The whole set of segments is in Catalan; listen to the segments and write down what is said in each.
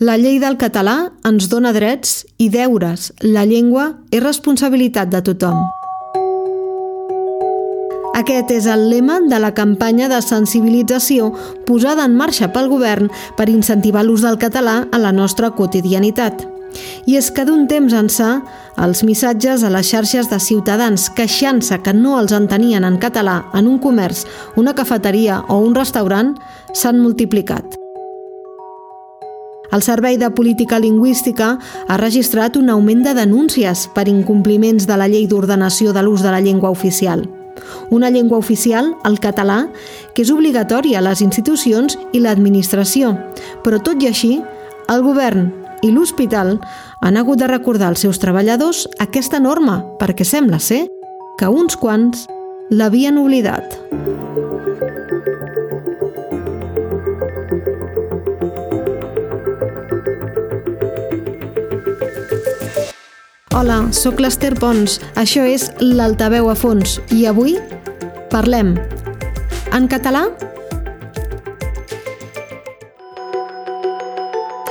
La llei del català ens dona drets i deures. La llengua és responsabilitat de tothom. Aquest és el lema de la campanya de sensibilització posada en marxa pel govern per incentivar l'ús del català a la nostra quotidianitat. I és que d'un temps ençà, els missatges a les xarxes de ciutadans queixant-se que no els entenien en català en un comerç, una cafeteria o un restaurant s'han multiplicat. El Servei de Política Lingüística ha registrat un augment de denúncies per incompliments de la Llei d'Ordenació de l'Ús de la Llengua Oficial. Una llengua oficial, el català, que és obligatòria a les institucions i l'administració. Però tot i així, el govern i l'hospital han hagut de recordar als seus treballadors aquesta norma perquè sembla ser que uns quants l'havien oblidat. Hola, sóc l'Ester Pons, això és l'Altaveu a fons. I avui parlem. En català?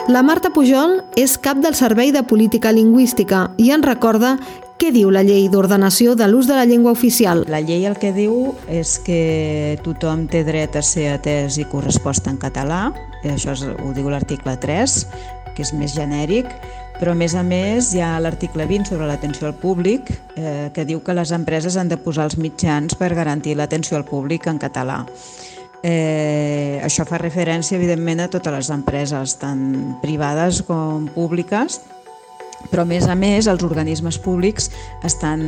La Marta Pujol és cap del Servei de Política Lingüística i ens recorda què diu la llei d'ordenació de l'ús de la llengua oficial. La llei el que diu és que tothom té dret a ser atès i corresposta en català, això és, ho diu l'article 3, que és més genèric, però a més a més hi ha l'article 20 sobre l'atenció al públic eh, que diu que les empreses han de posar els mitjans per garantir l'atenció al públic en català. Eh, això fa referència, evidentment, a totes les empreses, tant privades com públiques, però a més a més els organismes públics estan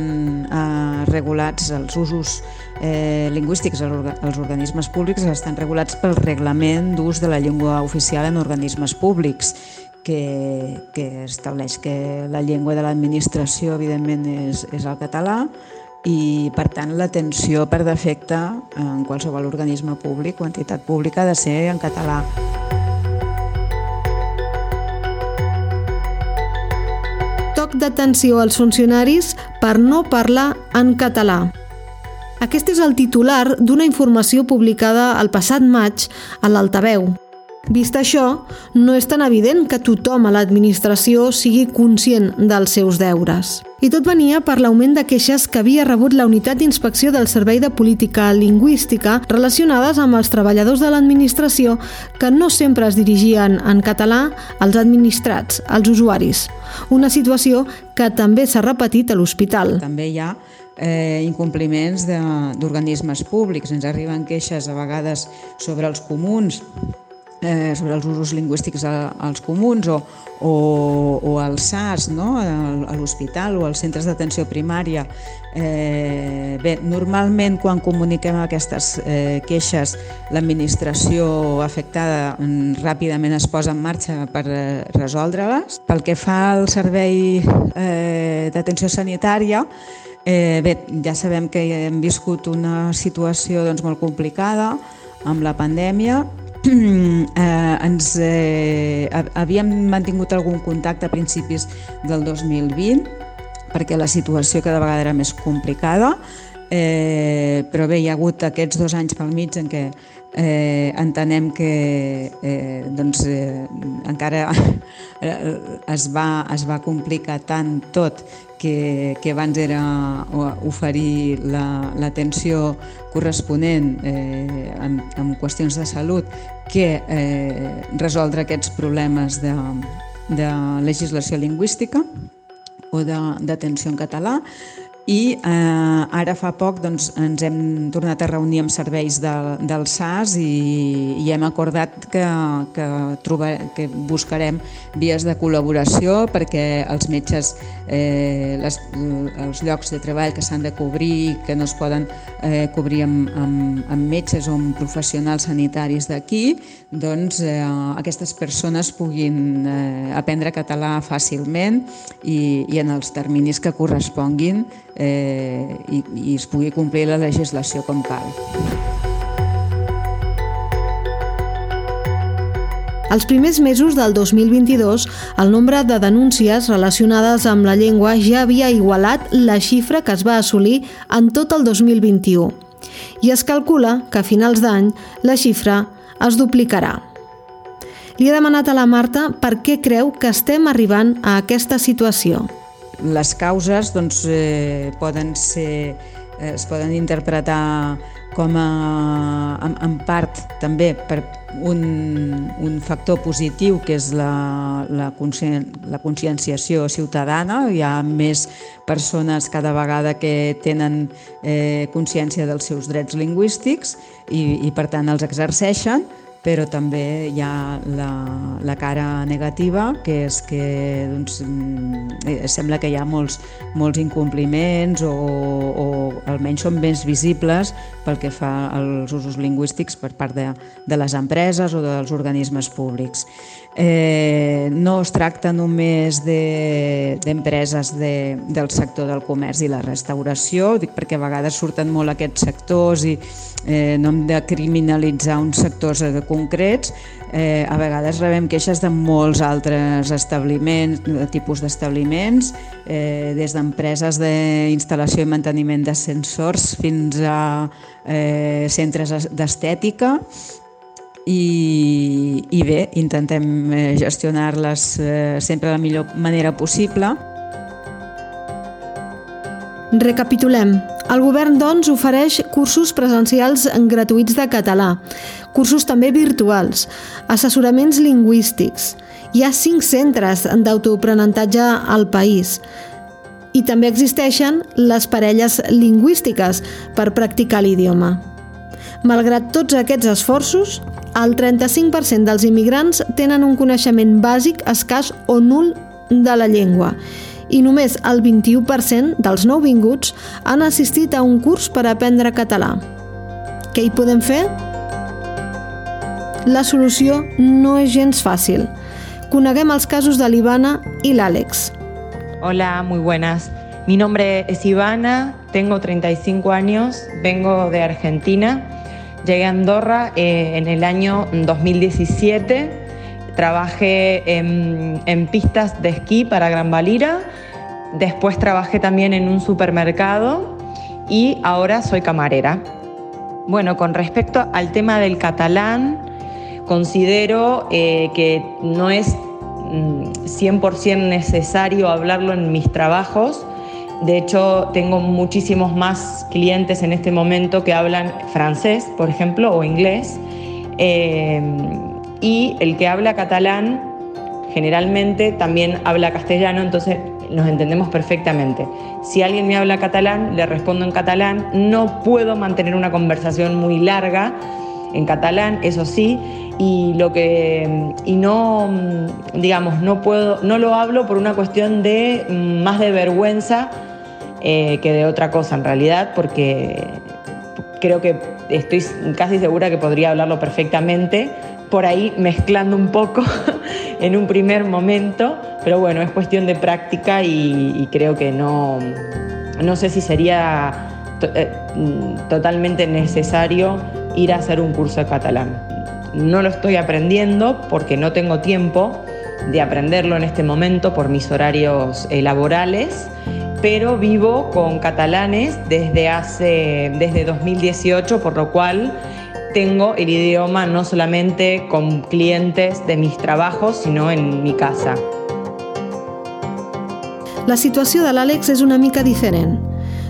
eh, regulats, els usos eh, lingüístics els organismes públics estan regulats pel reglament d'ús de la llengua oficial en organismes públics que, que estableix que la llengua de l'administració evidentment és, és el català, i per tant l'atenció per defecte en qualsevol organisme públic o entitat pública ha de ser en català. Toc d'atenció als funcionaris per no parlar en català. Aquest és el titular d'una informació publicada el passat maig a l'Altaveu. Vist això, no és tan evident que tothom a l'administració sigui conscient dels seus deures. I tot venia per l'augment de queixes que havia rebut la Unitat d'Inspecció del Servei de Política Lingüística relacionades amb els treballadors de l'administració que no sempre es dirigien en català als administrats, als usuaris. Una situació que també s'ha repetit a l'hospital. També hi ha eh, incompliments d'organismes públics. Ens arriben queixes a vegades sobre els comuns eh, sobre els usos lingüístics als comuns o, o, o als SAS, no? a l'hospital o als centres d'atenció primària. Eh, bé, normalment quan comuniquem aquestes eh, queixes l'administració afectada mm, ràpidament es posa en marxa per eh, resoldre-les. Pel que fa al servei eh, d'atenció sanitària, eh, bé, ja sabem que hem viscut una situació doncs, molt complicada amb la pandèmia eh, ens eh, havíem mantingut algun contacte a principis del 2020 perquè la situació cada vegada era més complicada. Eh, però bé, hi ha hagut aquests dos anys pel mig en què eh, entenem que eh, doncs, eh, encara es va, es va complicar tant tot que, que abans era oferir l'atenció la, corresponent eh, en, en qüestions de salut que eh, resoldre aquests problemes de, de legislació lingüística o d'atenció en català i eh, ara fa poc doncs, ens hem tornat a reunir amb serveis de, del SAS i, i hem acordat que, que, trobar, que buscarem vies de col·laboració perquè els metges, eh, les, els llocs de treball que s'han de cobrir que no es poden eh, cobrir amb, amb, amb metges o amb professionals sanitaris d'aquí, doncs eh, aquestes persones puguin eh, aprendre català fàcilment i, i en els terminis que corresponguin eh, i, i es pugui complir la legislació com cal. Els primers mesos del 2022, el nombre de denúncies relacionades amb la llengua ja havia igualat la xifra que es va assolir en tot el 2021. I es calcula que a finals d'any la xifra es duplicarà. Li he demanat a la Marta per què creu que estem arribant a aquesta situació. Les causes doncs, eh, poden ser, eh, es poden interpretar com a, en, en part també per un, un factor positiu que és la, la, conscien, la conscienciació ciutadana. Hi ha més persones cada vegada que tenen eh, consciència dels seus drets lingüístics i, i per tant els exerceixen però també hi ha la, la cara negativa, que és que doncs, mm, eh, sembla que hi ha molts, molts incompliments o, o almenys són més visibles pel que fa als usos lingüístics per part de, de les empreses o dels organismes públics. Eh, no es tracta només d'empreses de, de, del sector del comerç i la restauració, dic perquè a vegades surten molt aquests sectors i eh, no hem de criminalitzar uns sectors concrets, eh, a vegades rebem queixes de molts altres establiments, tipus d'establiments, eh, des d'empreses d'instal·lació i manteniment d'ascensors fins a eh, centres d'estètica, i, i bé, intentem eh, gestionar-les eh, sempre de la millor manera possible. Recapitulem. El govern, doncs, ofereix cursos presencials gratuïts de català, cursos també virtuals, assessoraments lingüístics. Hi ha cinc centres d'autoaprenentatge al país. I també existeixen les parelles lingüístiques per practicar l'idioma. Malgrat tots aquests esforços, el 35% dels immigrants tenen un coneixement bàsic escàs o nul de la llengua i només el 21% dels nouvinguts han assistit a un curs per aprendre català. Què hi podem fer? La solució no és gens fàcil. Coneguem els casos de l'Ivana i l'Àlex. Hola, muy buenas. Mi nombre es Ivana, tengo 35 años, vengo de Argentina Llegué a Andorra eh, en el año 2017, trabajé en, pistas de esquí para Gran Valira, después trabajé también en un supermercado y ahora soy camarera. Bueno, con respecto al tema del catalán, considero eh, que no es 100% mm, necesario hablarlo en mis trabajos, de hecho, tengo muchísimos más clientes en este momento que hablan francés, por ejemplo, o inglés. Eh, y el que habla catalán generalmente también habla castellano, entonces nos entendemos perfectamente. Si alguien me habla catalán, le respondo en catalán. No puedo mantener una conversación muy larga en catalán, eso sí, y lo que y no digamos no puedo no lo hablo por una cuestión de más de vergüenza eh, que de otra cosa en realidad, porque creo que estoy casi segura que podría hablarlo perfectamente, por ahí mezclando un poco en un primer momento, pero bueno, es cuestión de práctica y, creo que no, no sé si sería eh, totalmente necesario ir a hacer un curso de catalán. No lo estoy aprendiendo porque no tengo tiempo de aprenderlo en este momento por mis horarios eh, laborales pero vivo con catalanes desde hace desde 2018, por lo cual tengo el idioma no solamente con clientes de mis trabajos, sino en mi casa. La situació de l'Àlex és una mica diferent.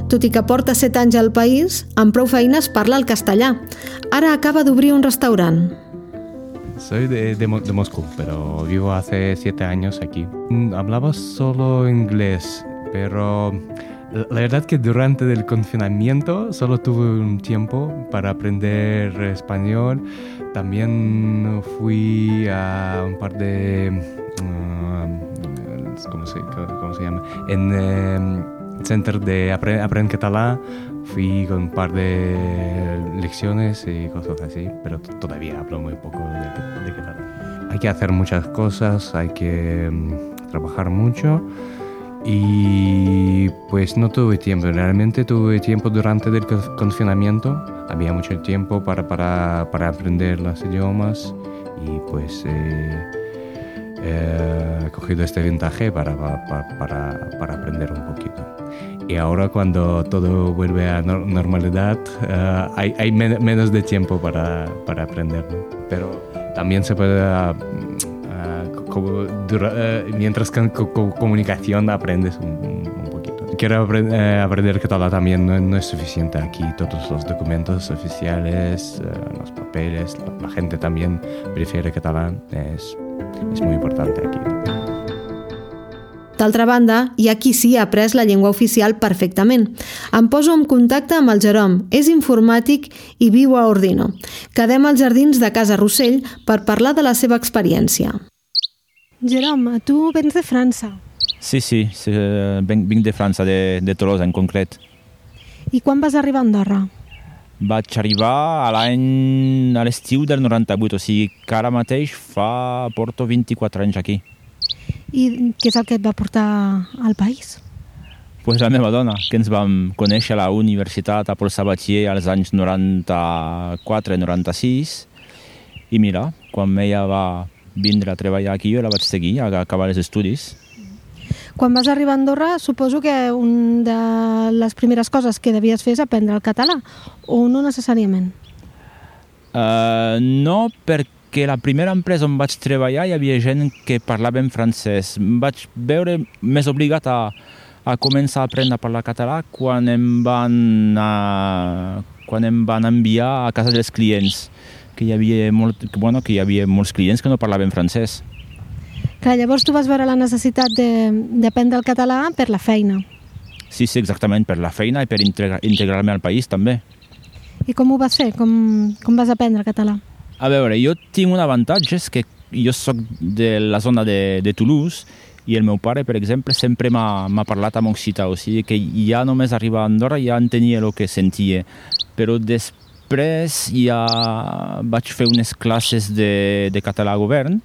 Tot i que porta 7 anys al país, amb prou feines parla el castellà. Ara acaba d'obrir un restaurant. Soy de, de, de, Moscú, pero vivo hace siete años aquí. Hablaba solo inglés pero la verdad que durante el confinamiento solo tuve un tiempo para aprender español. También fui a un par de... Uh, ¿cómo, se, ¿cómo, se, llama? En eh, Center de Aprender Catalán fui con un par de lecciones y cosas así, pero todavía hablo muy poco de, de catalán. Hay que hacer muchas cosas, hay que um, trabajar mucho y pues no tuve tiempo, realmente tuve tiempo durante el confinamiento, había mucho tiempo para, para, para aprender los idiomas. Y pues eh, eh, he cogido este ventaje para, para, para, aprender un poquito. Y ahora cuando todo vuelve a normalidad uh, hay, hay menos de tiempo para aprenderlo, pero también se puede como dura- eh, mientras que con comunicación aprendes un, un poquito. Quiero eh, aprender catalán también, no, no es suficiente aquí, todos los documentos oficiales, eh, los papeles, la, la gente también prefiere catalán, es, es muy importante aquí. D'altra banda, hi ha qui sí ha après la llengua oficial perfectament. Em poso en contacte amb el Jerome, és informàtic i viu a Ordino. Quedem als jardins de Casa Rossell per parlar de la seva experiència. Jerome, tu vens de França. Sí, sí, sí eh, vinc, vinc de França, de, de Tolosa en concret. I quan vas arribar a Andorra? Vaig arribar a l'any a l'estiu del 98, o sigui que ara mateix fa, porto 24 anys aquí. I què és el que et va portar al país? pues la meva dona, que ens vam conèixer a la universitat a Paul Sabatier als anys 94-96 i mira, quan ella va vindre a treballar aquí jo la vaig seguir a acabar els estudis. Quan vas arribar a Andorra, suposo que una de les primeres coses que devies fer és aprendre el català, o no necessàriament? Uh, no, perquè la primera empresa on vaig treballar hi havia gent que parlava en francès. Em vaig veure més obligat a, a començar a aprendre a parlar català quan em van, uh, quan em van enviar a casa dels clients que hi havia, molt, que, bueno, que hi havia molts clients que no parlaven francès. Clar, llavors tu vas veure la necessitat de- d'aprendre el català per la feina. Sí, sí, exactament, per la feina i per integra- integrar-me al país també. I com ho vas fer? Com, com vas aprendre català? A veure, jo tinc un avantatge, és que jo sóc de la zona de, de Toulouse i el meu pare, per exemple, sempre m'ha parlat amb occità, o sigui que ja només arribar a Andorra ja entenia el que sentia. Però després ja vaig fer unes classes de, de català a govern,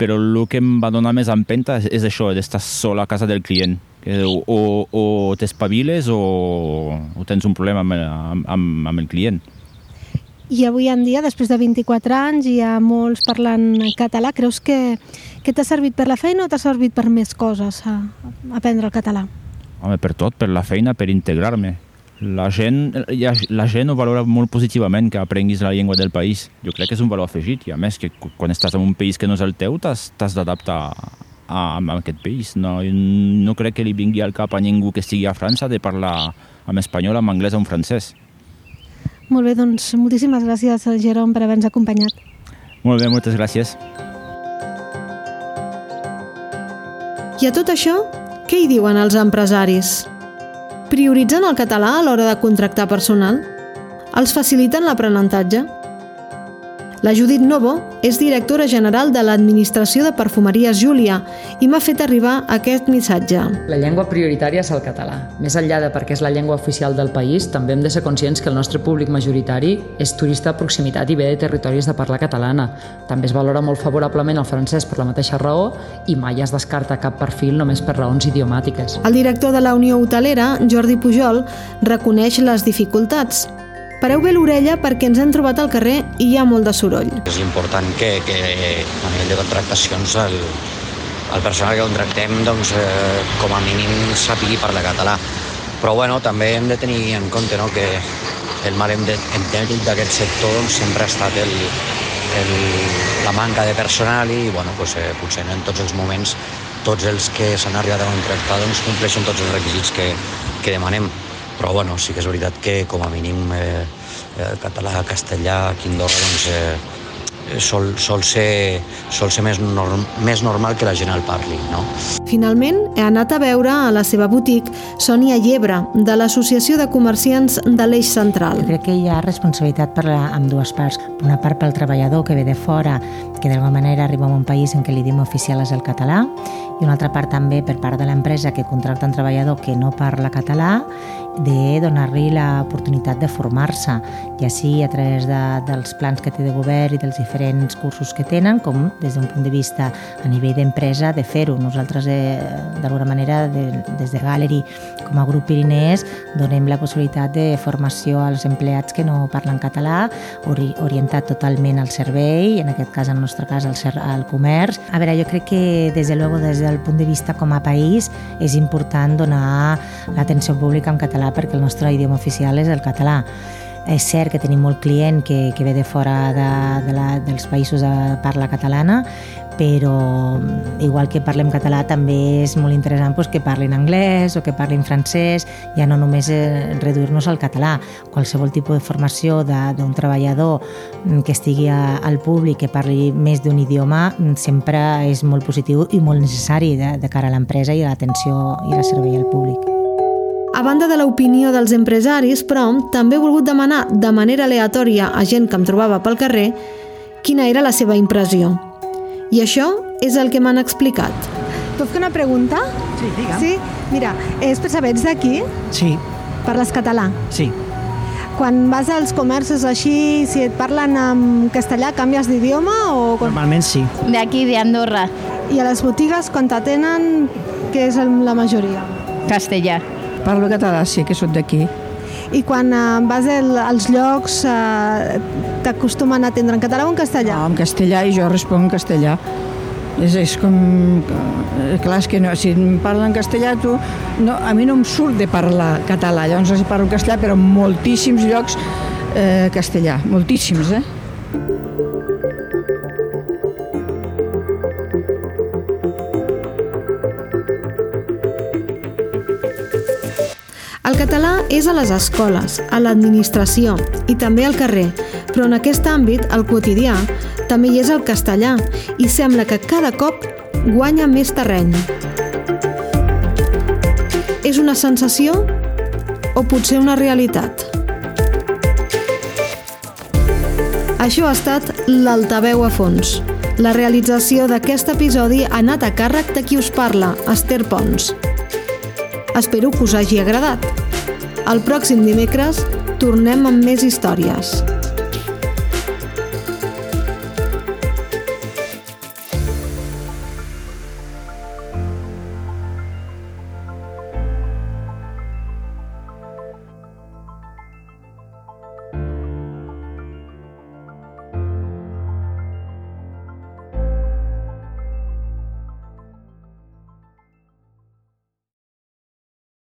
però el que em va donar més empenta és, és això, d'estar sol a casa del client. Que o, o, o t'espaviles o, o tens un problema amb, amb, amb el client. I avui en dia, després de 24 anys, hi ha molts parlant català. Creus que, que t'ha servit per la feina o t'ha servit per més coses a, a aprendre el català? Home, per tot, per la feina, per integrar-me. La gent, la gent ho valora molt positivament que aprenguis la llengua del país. Jo crec que és un valor afegit i a més que quan estàs en un país que no és el teu t'has t'has d'adaptar a, a, aquest país. No, no crec que li vingui al cap a ningú que estigui a França de parlar en espanyol, en anglès o en francès. Molt bé, doncs moltíssimes gràcies, Jerome, per haver-nos acompanyat. Molt bé, moltes gràcies. I a tot això, què hi diuen els empresaris? Prioritzen el català a l'hora de contractar personal? Els faciliten l'aprenentatge? La Judit Novo és directora general de l'Administració de Perfumeries Júlia i m'ha fet arribar aquest missatge. La llengua prioritària és el català. Més enllà de perquè és la llengua oficial del país, també hem de ser conscients que el nostre públic majoritari és turista de proximitat i ve de territoris de parla catalana. També es valora molt favorablement el francès per la mateixa raó i mai es descarta cap perfil només per raons idiomàtiques. El director de la Unió Hotelera, Jordi Pujol, reconeix les dificultats. Pareu bé l'orella perquè ens hem trobat al carrer i hi ha molt de soroll. És important que, que a nivell de contractacions el, el personal que contractem doncs, eh, com a mínim sàpigui parlar català. Però bueno, també hem de tenir en compte no, que el mal endè- endèmic d'aquest sector doncs, sempre ha estat el, el, la manca de personal i bueno, doncs, eh, potser no en tots els moments tots els que s'han arribat a contractar doncs, compleixen tots els requisits que, que demanem. Però bueno, sí que és veritat que com a mínim eh, el català, castellà, aquí a Andorra doncs, eh, sol, sol, ser, sol ser més, norm, més normal que la gent el parli, no? Finalment, he anat a veure a la seva boutique Sònia Llebre, de l'Associació de Comerciants de l'Eix Central. Jo crec que hi ha responsabilitat per la, amb dues parts. Una part pel treballador que ve de fora, que d'alguna manera arriba a un país en què l'idioma oficial és el català, i una altra part també per part de l'empresa que contracta un treballador que no parla català, de donar-li l'oportunitat de formar-se, ja sigui a través de, dels plans que té de govern i dels diferents cursos que tenen, com des d'un punt de vista a nivell d'empresa de fer-ho. Nosaltres, eh, d'alguna manera, de, des de Gallery, com a grup Pirinès, donem la possibilitat de formació als empleats que no parlen català, ori orientat totalment al servei, en aquest cas, en el nostre cas, al, al comerç. A veure, jo crec que, des de luego, des del punt de vista com a país, és important donar l'atenció pública en català perquè el nostre idioma oficial és el català. És cert que tenim molt client que, que ve de fora de, de la, dels països de parla catalana, però igual que parlem català també és molt interessant pues, que parlin anglès o que parlin francès, ja no només eh, reduir-nos al català. Qualsevol tipus de formació d'un treballador mm, que estigui a, al públic, que parli més d'un idioma, mm, sempre és molt positiu i molt necessari de, de cara a l'empresa i a l'atenció i el servei al públic. A banda de l'opinió dels empresaris, però, també he volgut demanar de manera aleatòria a gent que em trobava pel carrer quina era la seva impressió. I això és el que m'han explicat. Puc fer una pregunta? Sí, digue'm. Sí? Mira, és per saber, ets d'aquí? Sí, Parles català? sí. Quan vas als comerços així, si et parlen en castellà, canvies d'idioma o... quan- Normalment sí. De aquí, de Andorra, I a les botigues, quan t'atenen, què és la majoria? castellà. Parlo català, sí, que sóc d'aquí. I quan eh, vas al, als llocs eh, t'acostumen a atendre en català o en castellà? No, en castellà i jo responc en castellà. És, és com... eh, Clar, és que no, si em parlen en castellà, tu... No, a mi no em surt de parlar català, llavors si parlo castellà, però en moltíssims llocs eh, castellà, moltíssims, eh? Català és a les escoles, a l'administració i també al carrer, però en aquest àmbit, el quotidià, també hi és el castellà i sembla que cada cop guanya més terreny. És una sensació o potser una realitat? Això ha estat l'Altaveu a fons. La realització d'aquest episodi ha anat a càrrec de qui us parla, Esther Pons. Espero que us hagi agradat. El pròxim dimecres tornem amb més històries.